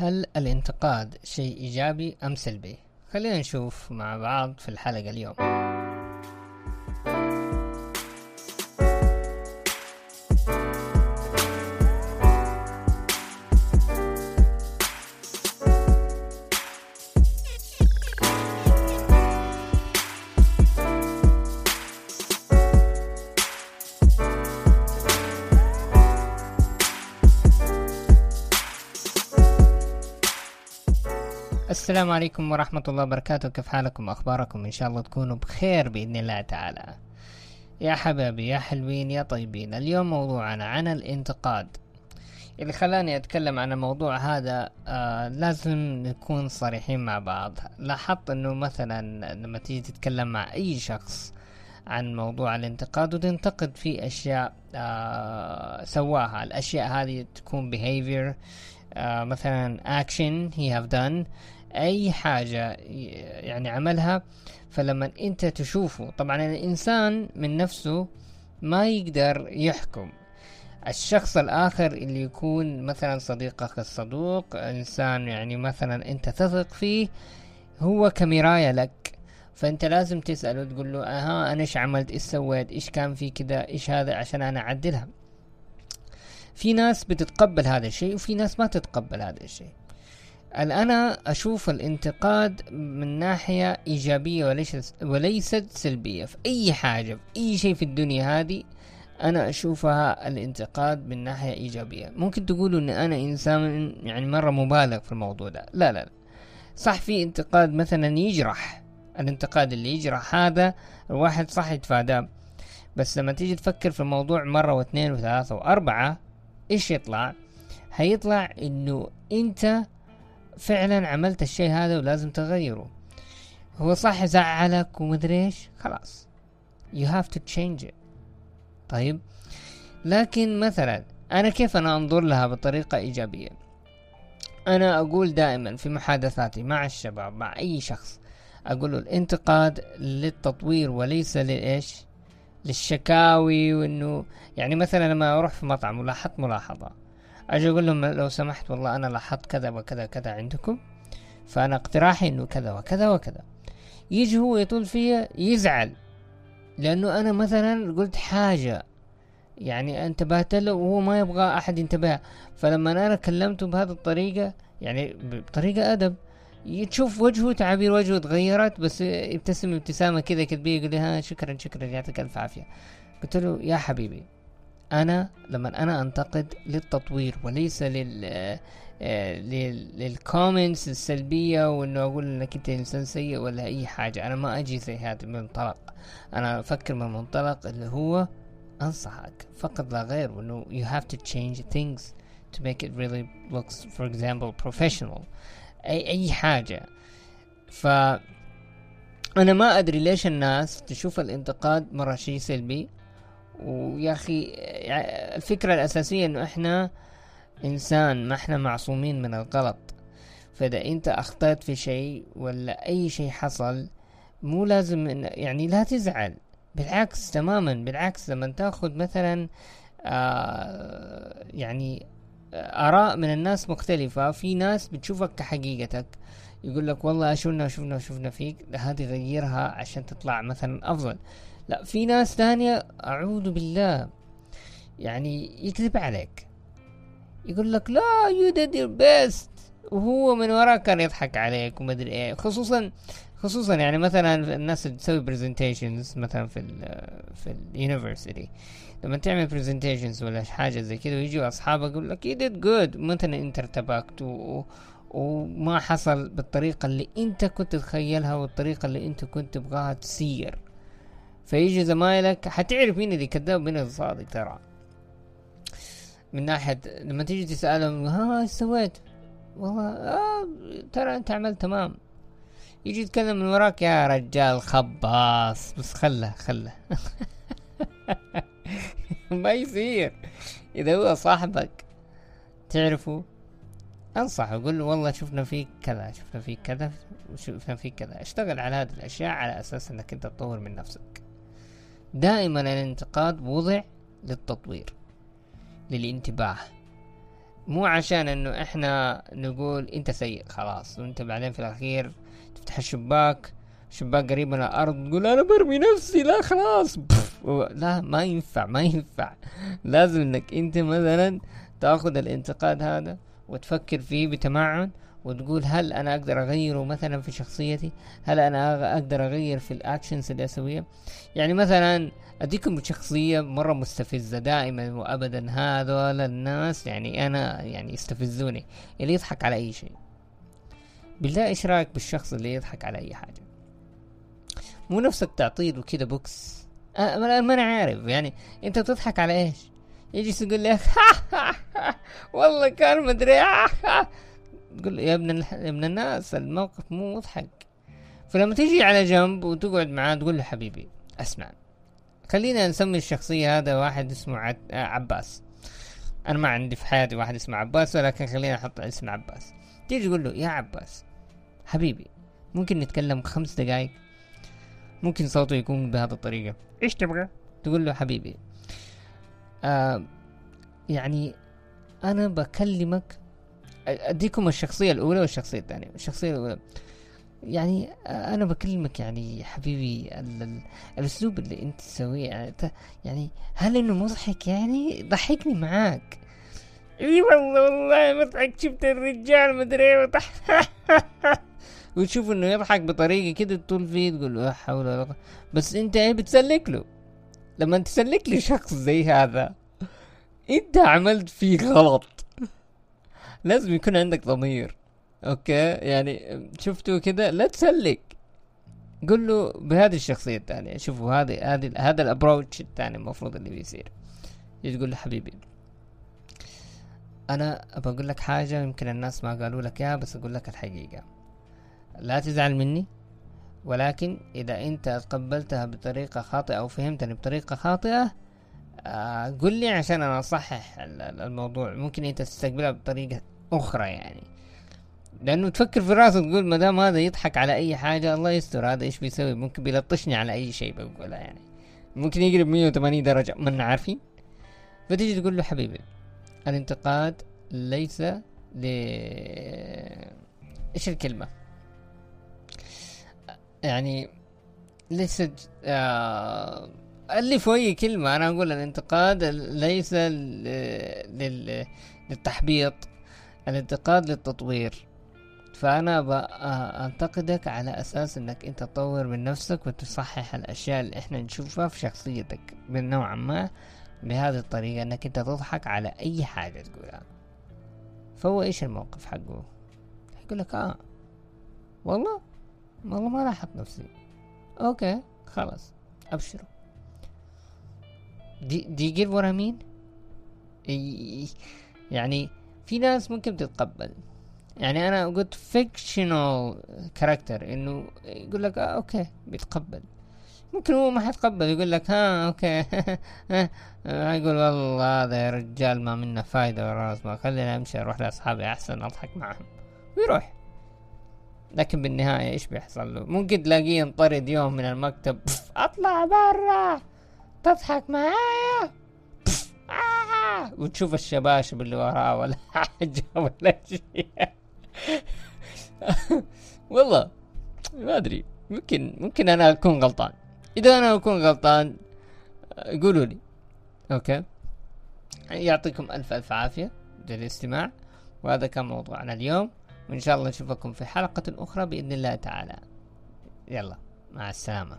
هل الانتقاد شيء إيجابي أم سلبي؟ خلينا نشوف مع بعض في الحلقة اليوم السلام عليكم ورحمة الله وبركاته. كيف حالكم؟ أخباركم إن شاء الله تكونوا بخير بإذن الله تعالى. يا حبايبي يا حلوين يا طيبين اليوم موضوعنا عن الانتقاد. اللي خلاني أتكلم عن الموضوع هذا آه لازم نكون صريحين مع بعض. لاحظت أنه مثلا لما تيجي تتكلم مع أي شخص عن موضوع الانتقاد وتنتقد في أشياء آه سواها. الأشياء هذه تكون behavior آه مثلا action he have done أي حاجة يعني عملها فلما أنت تشوفه طبعا الإنسان من نفسه ما يقدر يحكم. الشخص الآخر اللي يكون مثلا صديقك الصدوق إنسان يعني مثلا أنت تثق فيه هو كمراية لك. فأنت لازم تسأله تقول له أها أنا إيش عملت؟ إيش سويت؟ إيش كان في كذا؟ إيش هذا؟ عشان أنا أعدلها. في ناس بتتقبل هذا الشيء وفي ناس ما تتقبل هذا الشيء. أنا أشوف الانتقاد من ناحية إيجابية وليس وليست سلبية. في أي حاجة في أي شيء في الدنيا هذه أنا أشوفها الانتقاد من ناحية إيجابية. ممكن تقولوا إن أنا إنسان يعني مرة مبالغ في الموضوع ده. لا لا, لا. صح في انتقاد مثلا يجرح. الانتقاد اللي يجرح هذا الواحد صح يتفاداه. بس لما تيجي تفكر في الموضوع مرة واثنين وثلاثة وأربعة إيش يطلع؟ هيطلع إنه أنت فعلا عملت الشيء هذا ولازم تغيره. هو صح زعلك ومدري إيش؟ خلاص. You have to change it. طيب. لكن مثلا أنا كيف أنا أنظر لها بطريقة إيجابية؟ أنا أقول دائما في محادثاتي مع الشباب مع أي شخص أقول له الانتقاد للتطوير وليس للايش للشكاوي وإنه يعني مثلا لما أروح في مطعم ولاحظت ملاحظة أجي أقول لهم لو سمحت والله أنا لاحظت كذا وكذا كذا عندكم فأنا اقتراحي إنه كذا وكذا وكذا. يجي هو يطول فيا يزعل لأنه أنا مثلا قلت حاجة يعني انتبهت له وهو ما يبغى أحد ينتبه. فلما أنا كلمته بهذه الطريقة يعني بطريقة أدب تشوف وجهه تعابير وجهه تغيرت بس يبتسم ابتسامة كذا كذبية يقول لي ها شكرا شكرا يعطيك ألف عافية. قلت له يا حبيبي أنا لما أنا أنتقد للتطوير وليس لل للكومنتس السلبية وإنه أقول إنك أنت إنسان سيء ولا أي حاجة. أنا ما أجي زي هذا من منطلق أنا أفكر من منطلق اللي هو أنصحك. فقط لا غير وإنه you have to change things to make it really looks for example professional. أي أي حاجة. ف أنا ما أدري ليش الناس تشوف الانتقاد مرة شيء سلبي. ويا أخي الفكرة الأساسية إنه إحنا إنسان ما إحنا معصومين من الغلط. فإذا أنت أخطأت في شيء ولا أي شيء حصل مو لازم يعني لا تزعل. بالعكس تماما بالعكس لما تأخذ مثلا آه يعني آراء من الناس مختلفة في ناس بتشوفك كحقيقتك يقول لك والله شفنا شفنا شفنا فيك هذه غيرها عشان تطلع مثلا أفضل. لا في ناس ثانية أعوذ بالله يعني يكذب عليك. يقول لك لا you did your best. وهو من وراك كان يضحك عليك ومدري إيه. خصوصا خصوصا يعني مثلا الناس اللي تسوي برزنتيشنز مثلا في ال في ال university لما تعمل presentations ولا حاجة زي كذا ويجوا أصحابك يقول لك you did good. مثلا أنت ارتبكت و... وما حصل بالطريقة اللي أنت كنت تتخيلها والطريقة اللي أنت كنت تبغاها تسير. فيجي زمايلك حتعرف مين اللي كذاب ومين اللي صادق ترى. من ناحية لما تيجي تسألهم ها إيش سويت؟ والله آه ترى أنت عملت تمام. يجي يتكلم من وراك يا رجال خباص. بس خله خله. ما يصير. إذا هو صاحبك تعرفه؟ أنصحه قول له والله شفنا فيك كذا شفنا فيك كذا وشفنا فيك كذا. اشتغل على هذه الأشياء على أساس إنك أنت تطور من نفسك. دائما الانتقاد وضع للتطوير للانتباه. مو عشان إنه إحنا نقول أنت سيء خلاص. وأنت بعدين في الأخير تفتح الشباك شباك قريب من الأرض تقول أنا برمي نفسي لا خلاص. لا ما ينفع ما ينفع. لازم إنك أنت مثلا تأخذ الانتقاد هذا وتفكر فيه بتمعن وتقول هل أنا أقدر أغيره مثلا في شخصيتي؟ هل أنا أقدر أغير في الأكشنز اللي أسويها؟ يعني مثلا أديكم شخصية مرة مستفزة دائما وابدا هذول الناس يعني أنا يعني يستفزوني اللي يضحك على أي شيء. بالله إيش رأيك بالشخص اللي يضحك على أي حاجة؟ مو نفسك تعطيه كده بوكس؟ أه ما أنا عارف يعني أنت تضحك على إيش؟ يجي يقول لك والله كان مدري. تقول يا ابن يا ابن الناس الموقف مو مضحك. فلما تيجي على جنب وتقعد معاه تقول له حبيبي اسمع خلينا نسمي الشخصية هذا واحد اسمه عباس. أنا ما عندي في حياتي واحد اسمه عباس ولكن خلينا نحط اسم عباس. تيجي تقول له يا عباس حبيبي ممكن نتكلم خمس دقايق؟ ممكن صوته يكون بهذه الطريقة. إيش تبغى؟ تقول له حبيبي آه يعني أنا بكلمك أديكم الشخصية الأولى والشخصية الثانية. الشخصية الأولى. يعني أنا بكلمك يعني حبيبي الأسلوب اللي أنت تسويه يعني, يعني هل إنه مضحك؟ يعني ضحكني معاك. إي والله والله مضحك. شفت الرجال مدري إيه وتشوف إنه يضحك بطريقة كده تطول فيه تقول لا حول ولا قوة. بس أنت إيه بتسلك له؟ لما تسلك لي شخص زي هذا أنت عملت فيه غلط. لازم يكون عندك ضمير. أوكي؟ يعني شفتوا كده لا تسلك. قل له بهذه الشخصية الثانية. شوفوا هذه هذه هذا الابروتش الثاني المفروض اللي بيصير. تقول له حبيبي؟ أنا ابى أقول لك حاجة يمكن الناس ما قالوا لك إياها بس أقول لك الحقيقة. لا تزعل مني ولكن إذا أنت تقبلتها بطريقة خاطئة أو فهمتني بطريقة خاطئة آه قل لي عشان أنا أصحح الموضوع. ممكن أنت تستقبلها بطريقة أخرى يعني. لأنه تفكر في راسك تقول ما دام هذا يضحك على أي حاجة الله يستر هذا إيش بيسوي؟ ممكن بيلطشني على أي شيء بقولها يعني. ممكن يقلب 180 درجة. ما عارفين. فتيجي تقول له حبيبي الانتقاد ليس ل إيش الكلمة؟ يعني ليس آه اللي فوق كلمة أنا أقول الانتقاد ليس لل... للتحبيط الانتقاد للتطوير. فأنا أنتقدك على أساس أنك أنت تطور من نفسك وتصحح الأشياء اللي إحنا نشوفها في شخصيتك من نوعا ما بهذه الطريقة أنك أنت تضحك على أي حاجة تقولها. فهو إيش الموقف حقه؟ يقول لك آه والله والله ما لاحظت نفسي. أوكي خلاص أبشروا دي دي جيت ورا مين يعني في ناس ممكن تتقبل. يعني أنا قلت fictional character إنه يقول لك آه okay بيتقبل. ممكن هو ما حيتقبل يقول لك ها okay. يقول والله هذا يا رجال ما منا فايدة وراس ما خلينا أمشي أروح لأصحابي أحسن أضحك معهم. ويروح. لكن بالنهاية إيش بيحصل له؟ ممكن تلاقيه ينطرد يوم من المكتب. أطلع برا! تضحك معايا؟ آه. وتشوف الشباشب اللي وراه ولا حاجة ولا شيء. والله ما أدري. ممكن ممكن أنا أكون غلطان. إذا أنا أكون غلطان قولوا لي. أوكي. يعطيكم ألف ألف عافية للاستماع. وهذا كان موضوعنا اليوم. وإن شاء الله نشوفكم في حلقة أخرى بإذن الله تعالى. يلا مع السلامة.